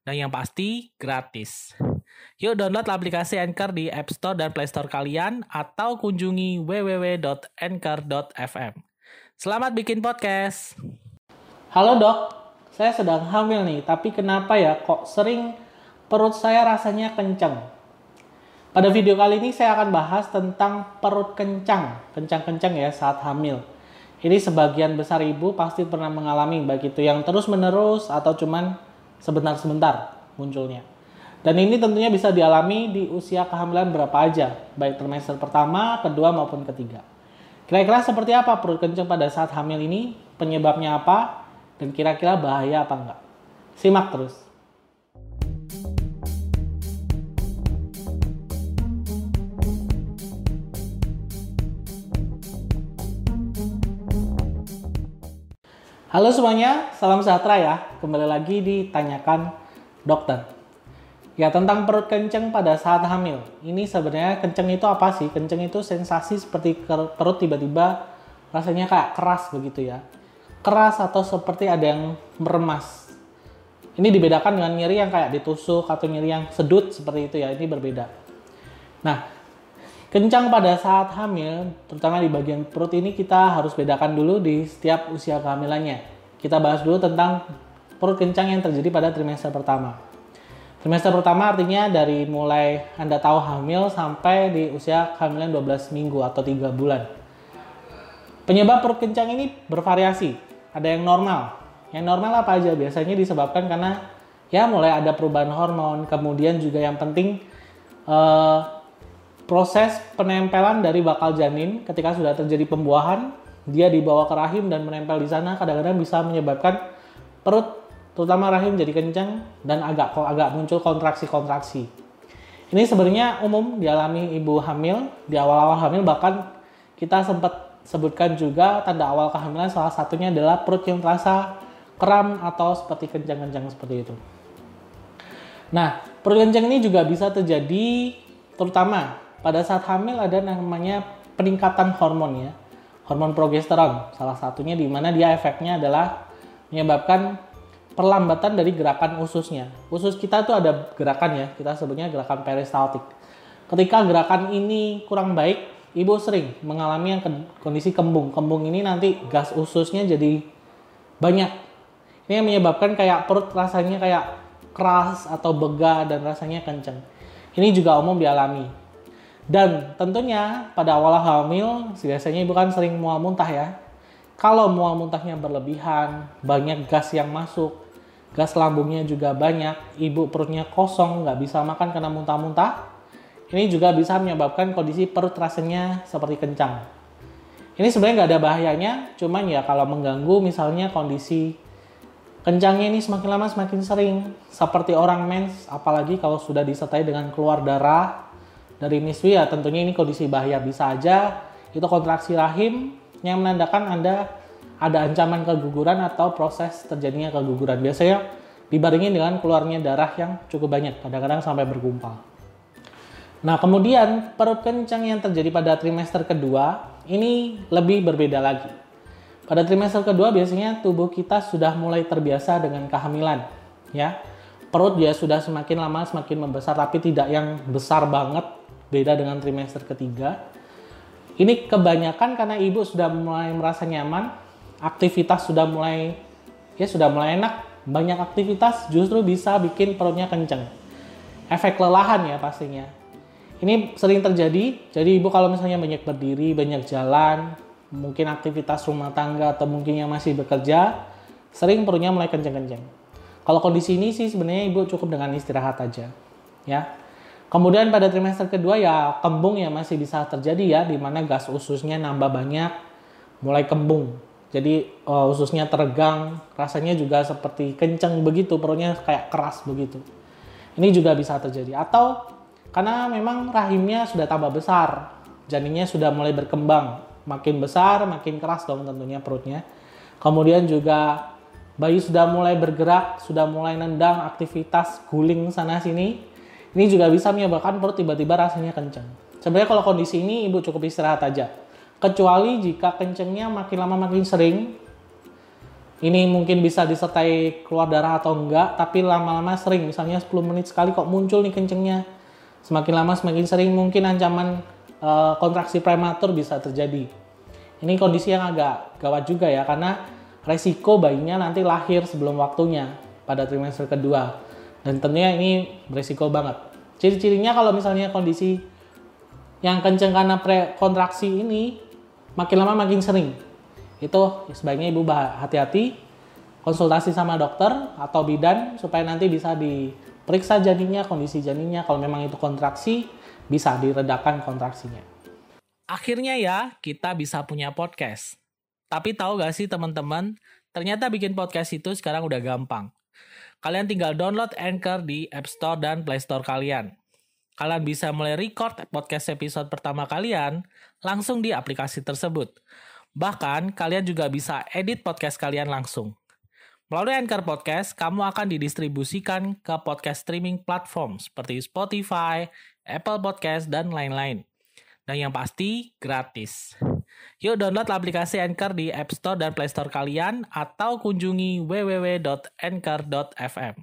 Dan yang pasti, gratis. Yuk download aplikasi Anchor di App Store dan Play Store kalian atau kunjungi www.anchor.fm. Selamat bikin podcast. Halo dok, saya sedang hamil nih, tapi kenapa ya kok sering perut saya rasanya kencang? Pada video kali ini saya akan bahas tentang perut kencang, kencang-kencang ya saat hamil. Ini sebagian besar ibu pasti pernah mengalami baik itu yang terus-menerus atau cuman sebentar-sebentar munculnya. Dan ini tentunya bisa dialami di usia kehamilan berapa aja, baik trimester pertama, kedua maupun ketiga. Kira-kira seperti apa perut kencang pada saat hamil ini? Penyebabnya apa? Dan kira-kira bahaya apa enggak? Simak terus. Halo semuanya, salam sejahtera ya. Kembali lagi ditanyakan dokter. Ya tentang perut kenceng pada saat hamil. Ini sebenarnya kenceng itu apa sih? Kenceng itu sensasi seperti perut tiba-tiba rasanya kayak keras begitu ya. Keras atau seperti ada yang meremas. Ini dibedakan dengan nyeri yang kayak ditusuk atau nyeri yang sedut seperti itu ya. Ini berbeda. Nah, Kencang pada saat hamil, terutama di bagian perut ini kita harus bedakan dulu di setiap usia kehamilannya. Kita bahas dulu tentang perut kencang yang terjadi pada trimester pertama. Trimester pertama artinya dari mulai Anda tahu hamil sampai di usia kehamilan 12 minggu atau 3 bulan. Penyebab perut kencang ini bervariasi. Ada yang normal. Yang normal apa aja? Biasanya disebabkan karena ya mulai ada perubahan hormon, kemudian juga yang penting uh, proses penempelan dari bakal janin ketika sudah terjadi pembuahan, dia dibawa ke rahim dan menempel di sana kadang-kadang bisa menyebabkan perut terutama rahim jadi kencang dan agak agak muncul kontraksi-kontraksi. Ini sebenarnya umum dialami ibu hamil di awal-awal hamil bahkan kita sempat sebutkan juga tanda awal kehamilan salah satunya adalah perut yang terasa kram atau seperti kencang-kencang seperti itu. Nah, perut kencang ini juga bisa terjadi terutama pada saat hamil ada namanya peningkatan hormon ya. Hormon progesteron salah satunya di mana dia efeknya adalah menyebabkan perlambatan dari gerakan ususnya. Usus kita tuh ada gerakan ya, kita sebutnya gerakan peristaltik. Ketika gerakan ini kurang baik, ibu sering mengalami yang kondisi kembung. Kembung ini nanti gas ususnya jadi banyak. Ini yang menyebabkan kayak perut rasanya kayak keras atau begah dan rasanya kenceng. Ini juga umum dialami. Dan tentunya pada awal hamil biasanya ibu kan sering mual muntah ya. Kalau mual muntahnya berlebihan, banyak gas yang masuk, gas lambungnya juga banyak, ibu perutnya kosong, nggak bisa makan karena muntah-muntah, ini juga bisa menyebabkan kondisi perut rasanya seperti kencang. Ini sebenarnya nggak ada bahayanya, cuman ya kalau mengganggu misalnya kondisi kencangnya ini semakin lama semakin sering, seperti orang mens, apalagi kalau sudah disertai dengan keluar darah, dari miswi ya tentunya ini kondisi bahaya bisa aja itu kontraksi rahim yang menandakan Anda ada ancaman keguguran atau proses terjadinya keguguran. Biasanya dibarengi dengan keluarnya darah yang cukup banyak, kadang-kadang sampai bergumpal. Nah, kemudian perut kencang yang terjadi pada trimester kedua ini lebih berbeda lagi. Pada trimester kedua biasanya tubuh kita sudah mulai terbiasa dengan kehamilan, ya. Perut dia sudah semakin lama semakin membesar tapi tidak yang besar banget beda dengan trimester ketiga. Ini kebanyakan karena ibu sudah mulai merasa nyaman, aktivitas sudah mulai ya sudah mulai enak, banyak aktivitas justru bisa bikin perutnya kenceng. Efek lelahan ya pastinya. Ini sering terjadi, jadi ibu kalau misalnya banyak berdiri, banyak jalan, mungkin aktivitas rumah tangga atau mungkin yang masih bekerja, sering perutnya mulai kenceng-kenceng. Kalau kondisi ini sih sebenarnya ibu cukup dengan istirahat aja, ya. Kemudian pada trimester kedua ya kembung ya masih bisa terjadi ya di mana gas ususnya nambah banyak, mulai kembung. Jadi uh, ususnya teregang, rasanya juga seperti kenceng begitu, perutnya kayak keras begitu. Ini juga bisa terjadi. Atau karena memang rahimnya sudah tambah besar, janinnya sudah mulai berkembang, makin besar, makin keras dong tentunya perutnya. Kemudian juga bayi sudah mulai bergerak, sudah mulai nendang aktivitas guling sana sini. Ini juga bisa menyebabkan perut tiba-tiba rasanya kencang. Sebenarnya kalau kondisi ini ibu cukup istirahat aja. Kecuali jika kencengnya makin lama makin sering, ini mungkin bisa disertai keluar darah atau enggak, tapi lama-lama sering, misalnya 10 menit sekali kok muncul nih kencengnya. Semakin lama semakin sering mungkin ancaman e, kontraksi prematur bisa terjadi. Ini kondisi yang agak gawat juga ya, karena resiko bayinya nanti lahir sebelum waktunya pada trimester kedua. Dan tentunya ini beresiko banget. Ciri-cirinya kalau misalnya kondisi yang kenceng karena pre kontraksi ini makin lama makin sering itu sebaiknya ibu hati-hati konsultasi sama dokter atau bidan supaya nanti bisa diperiksa janinnya, kondisi janinnya. Kalau memang itu kontraksi, bisa diredakan kontraksinya. Akhirnya ya, kita bisa punya podcast. Tapi tahu gak sih teman-teman, ternyata bikin podcast itu sekarang udah gampang. Kalian tinggal download Anchor di App Store dan Play Store kalian. Kalian bisa mulai record podcast episode pertama kalian langsung di aplikasi tersebut. Bahkan, kalian juga bisa edit podcast kalian langsung. Melalui Anchor Podcast, kamu akan didistribusikan ke podcast streaming platform seperti Spotify, Apple Podcast, dan lain-lain. Dan yang pasti, gratis. Yuk download aplikasi Anchor di App Store dan Play Store kalian atau kunjungi www.anchor.fm.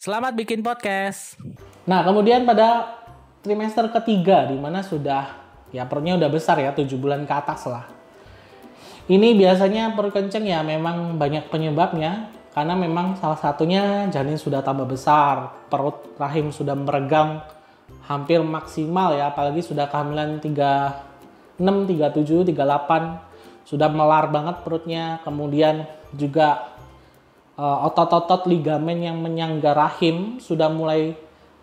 Selamat bikin podcast. Nah, kemudian pada trimester ketiga di mana sudah ya perutnya udah besar ya, 7 bulan ke atas lah ini biasanya perut kenceng ya memang banyak penyebabnya karena memang salah satunya janin sudah tambah besar, perut rahim sudah meregam hampir maksimal ya, apalagi sudah kehamilan 36, 37, 38 sudah melar banget perutnya, kemudian juga uh, otot-otot ligamen yang menyangga rahim sudah mulai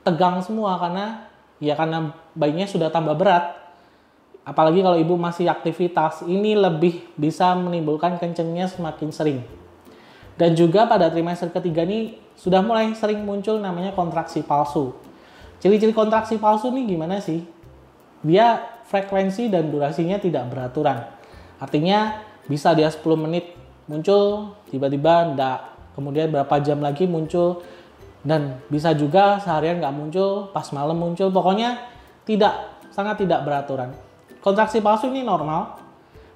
tegang semua karena ya karena bayinya sudah tambah berat apalagi kalau ibu masih aktivitas, ini lebih bisa menimbulkan kencengnya semakin sering. Dan juga pada trimester ketiga ini sudah mulai sering muncul namanya kontraksi palsu. Ciri-ciri kontraksi palsu ini gimana sih? Dia frekuensi dan durasinya tidak beraturan. Artinya bisa dia 10 menit muncul, tiba-tiba enggak. Kemudian berapa jam lagi muncul, dan bisa juga seharian nggak muncul, pas malam muncul. Pokoknya tidak, sangat tidak beraturan. Kontraksi palsu ini normal.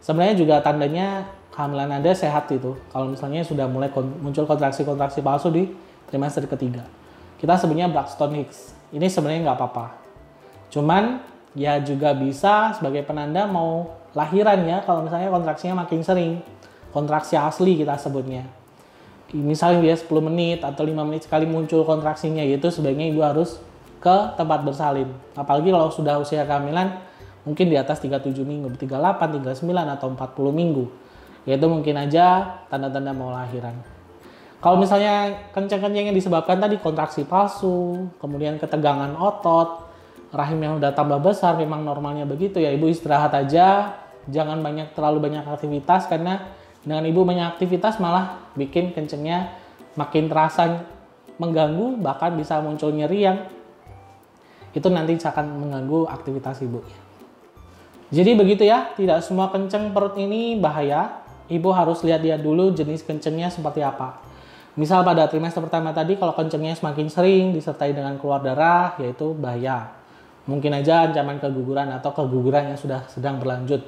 Sebenarnya juga tandanya kehamilan Anda sehat itu. Kalau misalnya sudah mulai muncul kontraksi-kontraksi palsu di trimester ketiga. Kita sebenarnya Braxton Hicks. Ini sebenarnya nggak apa-apa. Cuman ya juga bisa sebagai penanda mau lahiran ya kalau misalnya kontraksinya makin sering. Kontraksi asli kita sebutnya. Misalnya dia 10 menit atau 5 menit sekali muncul kontraksinya, yaitu sebaiknya ibu harus ke tempat bersalin. Apalagi kalau sudah usia kehamilan mungkin di atas 37 minggu, 38, 39 atau 40 minggu. Yaitu mungkin aja tanda-tanda mau lahiran. Kalau misalnya kencang-kencang yang disebabkan tadi kontraksi palsu, kemudian ketegangan otot, rahim yang udah tambah besar, memang normalnya begitu ya. Ibu istirahat aja, jangan banyak terlalu banyak aktivitas karena dengan ibu banyak aktivitas malah bikin kencengnya makin terasa mengganggu, bahkan bisa muncul nyeri yang itu nanti akan mengganggu aktivitas ibu. Jadi begitu ya, tidak semua kenceng perut ini bahaya. Ibu harus lihat-lihat dulu jenis kencengnya seperti apa. Misal pada trimester pertama tadi kalau kencengnya semakin sering disertai dengan keluar darah, yaitu bahaya. Mungkin aja ancaman keguguran atau keguguran yang sudah sedang berlanjut.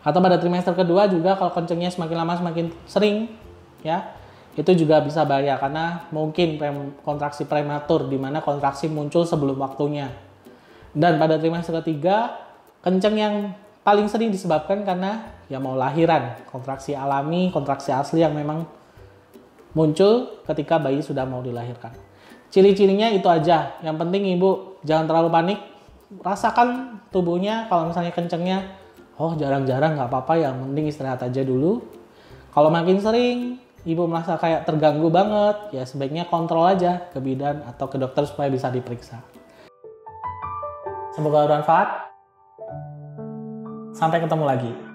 Atau pada trimester kedua juga kalau kencengnya semakin lama semakin sering, ya itu juga bisa bahaya karena mungkin kontraksi prematur di mana kontraksi muncul sebelum waktunya. Dan pada trimester ketiga kenceng yang paling sering disebabkan karena ya mau lahiran, kontraksi alami, kontraksi asli yang memang muncul ketika bayi sudah mau dilahirkan. Ciri-cirinya itu aja. Yang penting ibu jangan terlalu panik. Rasakan tubuhnya kalau misalnya kencengnya, oh jarang-jarang nggak apa-apa ya, mending istirahat aja dulu. Kalau makin sering ibu merasa kayak terganggu banget, ya sebaiknya kontrol aja ke bidan atau ke dokter supaya bisa diperiksa. Semoga bermanfaat. Sampai ketemu lagi.